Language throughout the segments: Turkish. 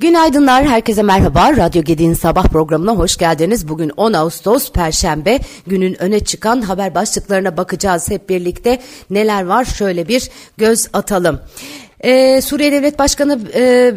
Günaydınlar, herkese merhaba. Radyo Gedi'nin sabah programına hoş geldiniz. Bugün 10 Ağustos Perşembe. Günün öne çıkan haber başlıklarına bakacağız hep birlikte. Neler var şöyle bir göz atalım. Ee, Suriye Devlet Başkanı e,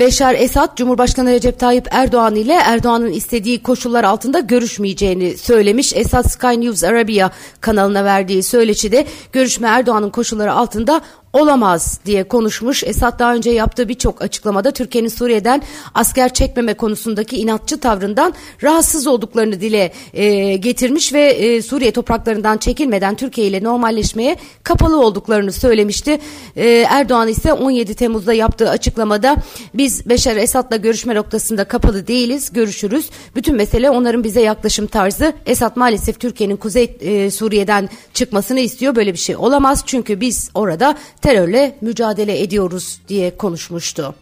Beşar Esad, Cumhurbaşkanı Recep Tayyip Erdoğan ile Erdoğan'ın istediği koşullar altında görüşmeyeceğini söylemiş. Esad Sky News Arabia kanalına verdiği söyleşide görüşme Erdoğan'ın koşulları altında olamaz diye konuşmuş. Esad daha önce yaptığı birçok açıklamada Türkiye'nin Suriye'den asker çekmeme konusundaki inatçı tavrından rahatsız olduklarını dile e, getirmiş ve e, Suriye topraklarından çekilmeden Türkiye ile normalleşmeye kapalı olduklarını söylemişti. E, Erdoğan ise 17 Temmuz'da yaptığı açıklamada biz Beşar Esad'la görüşme noktasında kapalı değiliz, görüşürüz. Bütün mesele onların bize yaklaşım tarzı. Esad maalesef Türkiye'nin Kuzey e, Suriye'den çıkmasını istiyor. Böyle bir şey olamaz çünkü biz orada terörle mücadele ediyoruz diye konuşmuştu.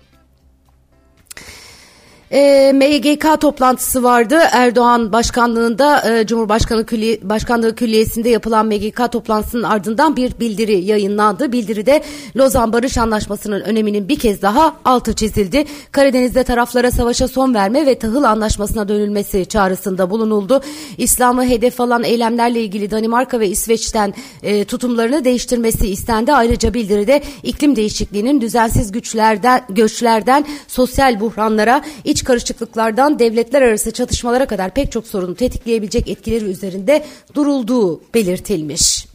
E, MGK toplantısı vardı. Erdoğan başkanlığında e, Cumhurbaşkanı Külli Başkanlığı Külliyesi'nde yapılan MGK toplantısının ardından bir bildiri yayınlandı. Bildiride Lozan Barış Anlaşması'nın öneminin bir kez daha altı çizildi. Karadeniz'de taraflara savaşa son verme ve tahıl anlaşmasına dönülmesi çağrısında bulunuldu. İslam'ı hedef alan eylemlerle ilgili Danimarka ve İsveç'ten e, tutumlarını değiştirmesi istendi. Ayrıca bildiride iklim değişikliğinin düzensiz güçlerden göçlerden sosyal buhranlara iç iç karışıklıklardan devletler arası çatışmalara kadar pek çok sorunu tetikleyebilecek etkileri üzerinde durulduğu belirtilmiş.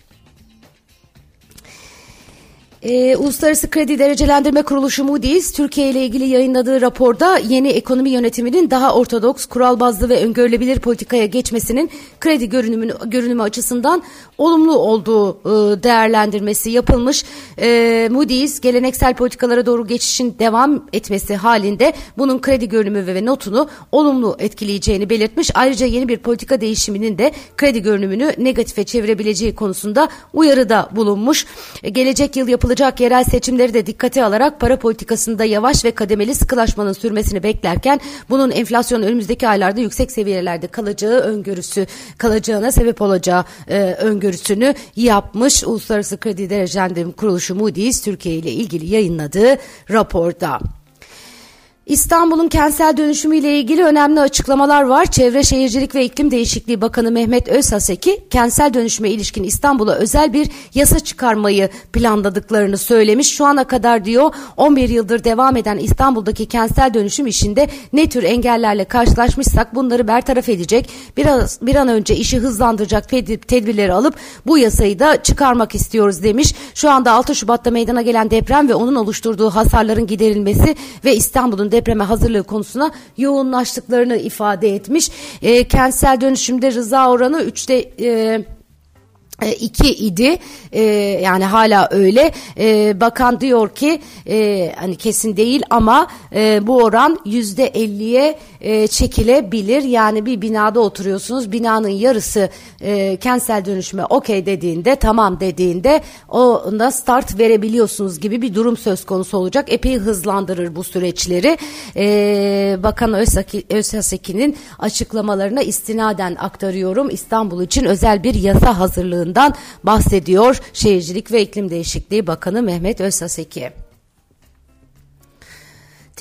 Ee, Uluslararası Kredi Derecelendirme Kuruluşu Moody's Türkiye ile ilgili yayınladığı raporda yeni ekonomi yönetiminin daha ortodoks, kural bazlı ve öngörülebilir politikaya geçmesinin kredi görünümü, görünümü açısından olumlu olduğu e, değerlendirmesi yapılmış. E, Moody's geleneksel politikalara doğru geçişin devam etmesi halinde bunun kredi görünümü ve notunu olumlu etkileyeceğini belirtmiş. Ayrıca yeni bir politika değişiminin de kredi görünümünü negatife çevirebileceği konusunda uyarıda bulunmuş. E, gelecek yıl yapılacak yapılacak yerel seçimleri de dikkate alarak para politikasında yavaş ve kademeli sıkılaşmanın sürmesini beklerken bunun enflasyon önümüzdeki aylarda yüksek seviyelerde kalacağı öngörüsü kalacağına sebep olacağı e, öngörüsünü yapmış. Uluslararası Kredi Derecelendirme Kuruluşu Moody's Türkiye ile ilgili yayınladığı raporda. İstanbul'un kentsel dönüşümüyle ilgili önemli açıklamalar var. Çevre Şehircilik ve İklim Değişikliği Bakanı Mehmet Özhaseki kentsel dönüşüme ilişkin İstanbul'a özel bir yasa çıkarmayı planladıklarını söylemiş. Şu ana kadar diyor 11 yıldır devam eden İstanbul'daki kentsel dönüşüm işinde ne tür engellerle karşılaşmışsak bunları bertaraf edecek. Biraz bir an önce işi hızlandıracak tedbirleri alıp bu yasayı da çıkarmak istiyoruz demiş. Şu anda 6 Şubat'ta meydana gelen deprem ve onun oluşturduğu hasarların giderilmesi ve İstanbul'un depreme hazırlığı konusuna yoğunlaştıklarını ifade etmiş. E, kentsel dönüşümde rıza oranı üçte... E, 2 e, idi e, yani hala öyle e, bakan diyor ki e, hani kesin değil ama e, bu oran yüzde elliye e, çekilebilir. Yani bir binada oturuyorsunuz binanın yarısı e, kentsel dönüşüme okey dediğinde tamam dediğinde onda start verebiliyorsunuz gibi bir durum söz konusu olacak. Epey hızlandırır bu süreçleri. E, Bakan Özhaseki'nin açıklamalarına istinaden aktarıyorum. İstanbul için özel bir yasa hazırlığında planından bahsediyor Şehircilik ve İklim Değişikliği Bakanı Mehmet Özsaseki.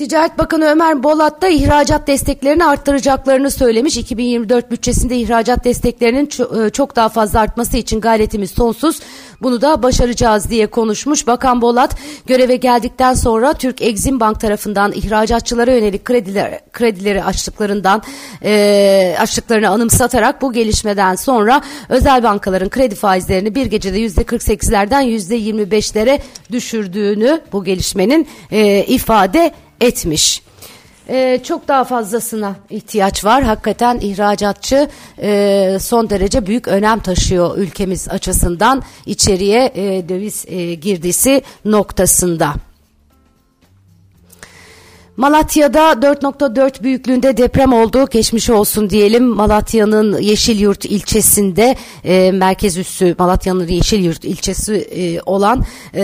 Ticaret Bakanı Ömer Bolat da ihracat desteklerini arttıracaklarını söylemiş. 2024 bütçesinde ihracat desteklerinin e, çok daha fazla artması için gayretimiz sonsuz. Bunu da başaracağız diye konuşmuş. Bakan Bolat göreve geldikten sonra Türk Exim Bank tarafından ihracatçılara yönelik krediler, kredileri açtıklarından e, açtıklarını anımsatarak bu gelişmeden sonra özel bankaların kredi faizlerini bir gecede yüzde 48'lerden yüzde 25'lere düşürdüğünü bu gelişmenin e, ifade etmiş. Ee, çok daha fazlasına ihtiyaç var. Hakikaten ihracatçı e, son derece büyük önem taşıyor ülkemiz açısından içeriye e, döviz e, girdisi noktasında. Malatya'da 4.4 büyüklüğünde deprem oldu. Geçmiş olsun diyelim. Malatya'nın Yeşilyurt ilçesinde e, merkez üssü Malatya'nın Yeşilyurt ilçesi e, olan e,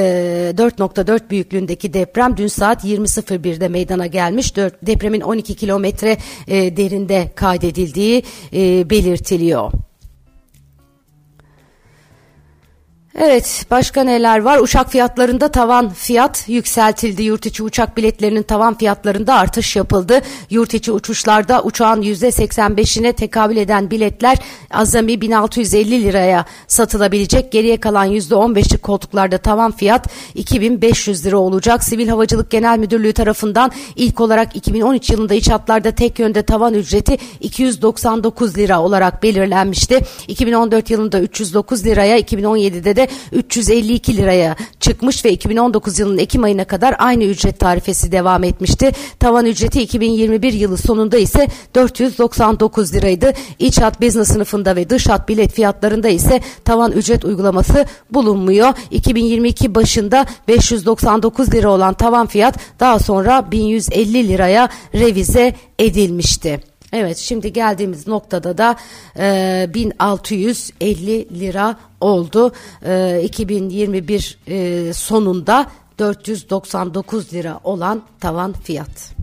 4.4 büyüklüğündeki deprem dün saat 20.01'de meydana gelmiş. 4, depremin 12 kilometre e, derinde kaydedildiği e, belirtiliyor. Evet başka neler var? Uçak fiyatlarında tavan fiyat yükseltildi. Yurt içi uçak biletlerinin tavan fiyatlarında artış yapıldı. Yurt içi uçuşlarda uçağın %85'ine tekabül eden biletler azami 1650 liraya satılabilecek. Geriye kalan %15'lik koltuklarda tavan fiyat 2500 lira olacak. Sivil Havacılık Genel Müdürlüğü tarafından ilk olarak 2013 yılında iç hatlarda tek yönde tavan ücreti 299 lira olarak belirlenmişti. 2014 yılında 309 liraya 2017'de de 352 liraya çıkmış ve 2019 yılının Ekim ayına kadar aynı ücret tarifesi devam etmişti. Tavan ücreti 2021 yılı sonunda ise 499 liraydı. İç hat business sınıfında ve dış hat bilet fiyatlarında ise tavan ücret uygulaması bulunmuyor. 2022 başında 599 lira olan tavan fiyat daha sonra 1150 liraya revize edilmişti. Evet şimdi geldiğimiz noktada da e, 1650 lira oldu. E, 2021 e, sonunda 499 lira olan tavan fiyat.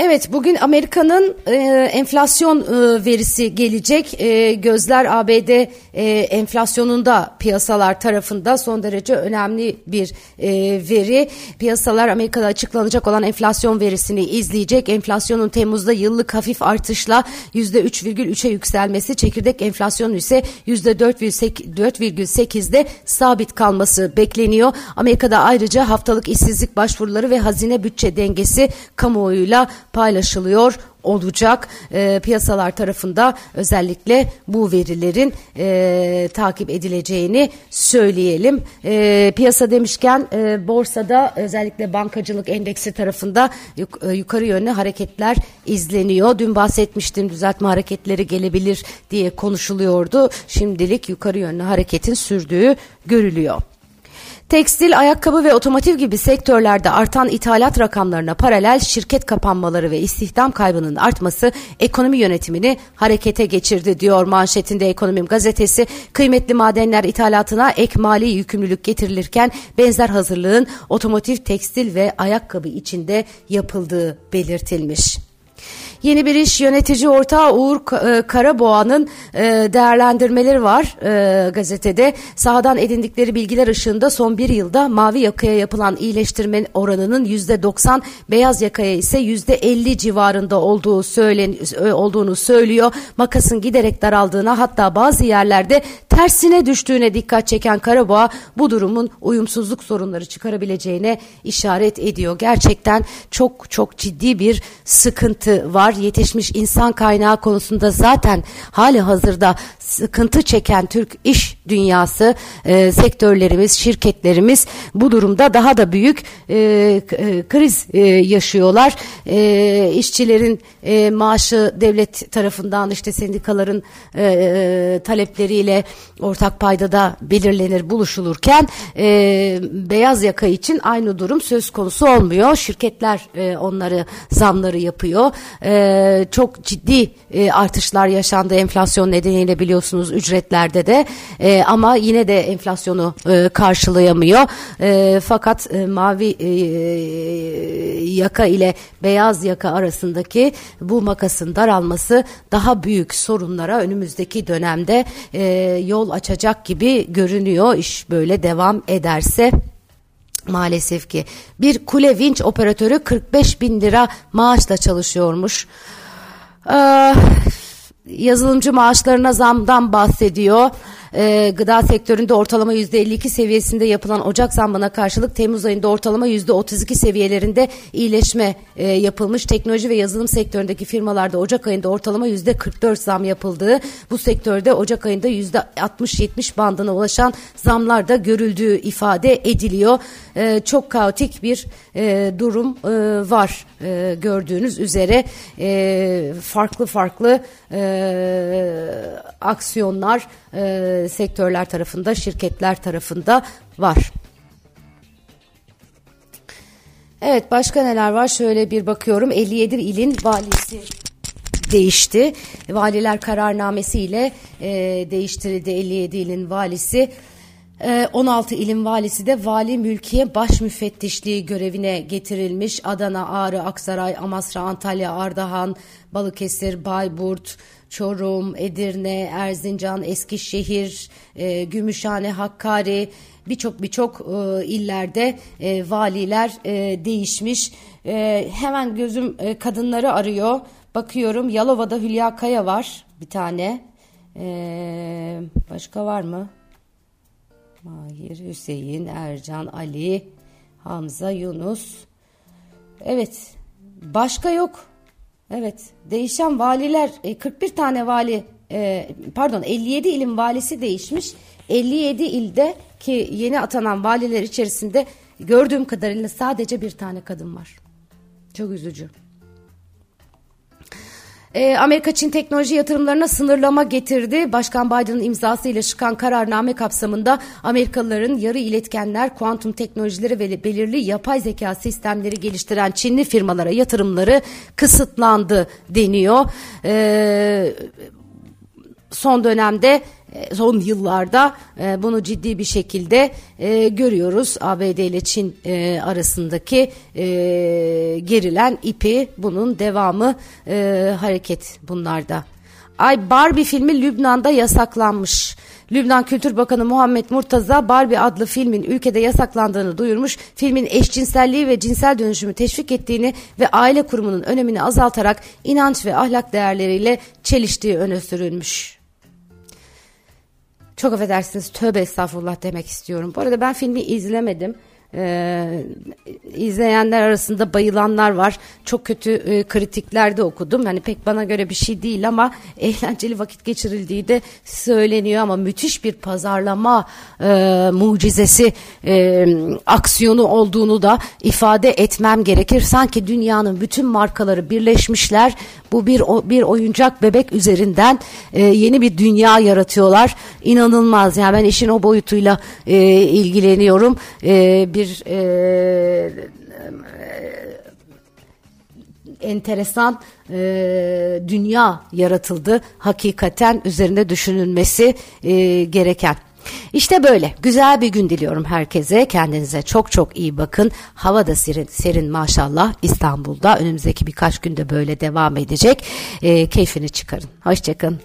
Evet bugün Amerika'nın e, enflasyon e, verisi gelecek. E, gözler ABD e, enflasyonunda piyasalar tarafında son derece önemli bir e, veri. Piyasalar Amerika'da açıklanacak olan enflasyon verisini izleyecek. Enflasyonun Temmuz'da yıllık hafif artışla %3,3'e yükselmesi, çekirdek enflasyonu ise %4,8'de sabit kalması bekleniyor. Amerika'da ayrıca haftalık işsizlik başvuruları ve hazine bütçe dengesi kamuoyuyla paylaşılıyor olacak e, piyasalar tarafında özellikle bu verilerin e, takip edileceğini söyleyelim. E, piyasa demişken e, borsada özellikle bankacılık endeksi tarafında yuk, e, yukarı yönlü hareketler izleniyor. Dün bahsetmiştim düzeltme hareketleri gelebilir diye konuşuluyordu. Şimdilik yukarı yönlü hareketin sürdüğü görülüyor. Tekstil, ayakkabı ve otomotiv gibi sektörlerde artan ithalat rakamlarına paralel şirket kapanmaları ve istihdam kaybının artması ekonomi yönetimini harekete geçirdi diyor manşetinde Ekonomim gazetesi. Kıymetli madenler ithalatına ek mali yükümlülük getirilirken benzer hazırlığın otomotiv, tekstil ve ayakkabı içinde yapıldığı belirtilmiş. Yeni bir iş yönetici ortağı Uğur e, Karaboğa'nın e, değerlendirmeleri var e, gazetede. Sahadan edindikleri bilgiler ışığında son bir yılda mavi yakaya yapılan iyileştirme oranının yüzde 90, beyaz yakaya ise yüzde 50 civarında olduğu söylen, olduğunu söylüyor. Makasın giderek daraldığına hatta bazı yerlerde tersine düştüğüne dikkat çeken Karaboğa bu durumun uyumsuzluk sorunları çıkarabileceğine işaret ediyor. Gerçekten çok çok ciddi bir sıkıntı var. Yetişmiş insan kaynağı konusunda zaten hali hazırda sıkıntı çeken Türk iş dünyası, e, sektörlerimiz, şirketlerimiz bu durumda daha da büyük e, e, kriz e, yaşıyorlar. E, işçilerin e, maaşı devlet tarafından işte sendikaların e, e, talepleriyle ortak paydada belirlenir, buluşulurken e, beyaz yaka için aynı durum söz konusu olmuyor. Şirketler e, onları zamları yapıyor. E, çok ciddi e, artışlar yaşandı enflasyon nedeniyle biliyorsunuz ücretlerde de e, ama yine de enflasyonu e, karşılayamıyor. E, fakat e, mavi e, yaka ile beyaz yaka arasındaki bu makasın daralması daha büyük sorunlara önümüzdeki dönemde e, yol açacak gibi görünüyor. İş böyle devam ederse. Maalesef ki bir kule vinç operatörü 45 bin lira maaşla çalışıyormuş. Ee, yazılımcı maaşlarına zamdan bahsediyor e, gıda sektöründe ortalama %52 seviyesinde yapılan Ocak zammına karşılık Temmuz ayında ortalama %32 seviyelerinde iyileşme e, yapılmış. Teknoloji ve yazılım sektöründeki firmalarda Ocak ayında ortalama %44 zam yapıldığı, bu sektörde Ocak ayında %60-70 bandına ulaşan zamlar da görüldüğü ifade ediliyor. E, çok kaotik bir e, durum e, var e, gördüğünüz üzere e, farklı farklı e, aksiyonlar e, sektörler tarafında, şirketler tarafında var. Evet başka neler var? Şöyle bir bakıyorum. 57 ilin valisi değişti. Valiler kararnamesiyle e, değiştirildi 57 ilin valisi. 16 ee, ilim valisi de vali mülkiye baş müfettişliği görevine getirilmiş. Adana, Ağrı, Aksaray, Amasra, Antalya, Ardahan, Balıkesir, Bayburt, Çorum, Edirne, Erzincan, Eskişehir, e, Gümüşhane, Hakkari birçok birçok e, illerde e, valiler değişmiş. Hemen gözüm kadınları arıyor. Bakıyorum Yalova'da Hülya Kaya var bir tane. Başka var mı? Mahir, Hüseyin, Ercan, Ali, Hamza, Yunus. Evet. Başka yok. Evet. Değişen valiler 41 e, tane vali e, pardon 57 ilin valisi değişmiş. 57 ilde ki yeni atanan valiler içerisinde gördüğüm kadarıyla sadece bir tane kadın var. Çok üzücü. E, Amerika Çin teknoloji yatırımlarına sınırlama getirdi. Başkan Biden'ın imzasıyla çıkan kararname kapsamında Amerikalıların yarı iletkenler, kuantum teknolojileri ve belirli yapay zeka sistemleri geliştiren Çinli firmalara yatırımları kısıtlandı deniyor. E, son dönemde son yıllarda e, bunu ciddi bir şekilde e, görüyoruz. ABD ile Çin arasındaki gerilen ipi bunun devamı hareket bunlarda. Ay Barbie filmi Lübnan'da yasaklanmış. Lübnan Kültür Bakanı Muhammed Murtaza Barbie adlı filmin ülkede yasaklandığını duyurmuş. Filmin eşcinselliği ve cinsel dönüşümü teşvik ettiğini ve aile kurumunun önemini azaltarak inanç ve ahlak değerleriyle çeliştiği öne sürülmüş. Çok affedersiniz tövbe estağfurullah demek istiyorum. Bu arada ben filmi izlemedim. Ee, izleyenler arasında bayılanlar var. Çok kötü e, kritikler de okudum. Hani pek bana göre bir şey değil ama eğlenceli vakit geçirildiği de söyleniyor ama müthiş bir pazarlama e, mucizesi e, aksiyonu olduğunu da ifade etmem gerekir. Sanki dünyanın bütün markaları birleşmişler. Bu bir bir oyuncak bebek üzerinden e, yeni bir dünya yaratıyorlar. İnanılmaz. Yani ben işin o boyutuyla e, ilgileniyorum. E, bir e, enteresan e, dünya yaratıldı. Hakikaten üzerinde düşünülmesi e, gereken. İşte böyle güzel bir gün diliyorum herkese. Kendinize çok çok iyi bakın. Hava da serin, serin maşallah İstanbul'da. Önümüzdeki birkaç günde böyle devam edecek. E, keyfini çıkarın. Hoşçakalın.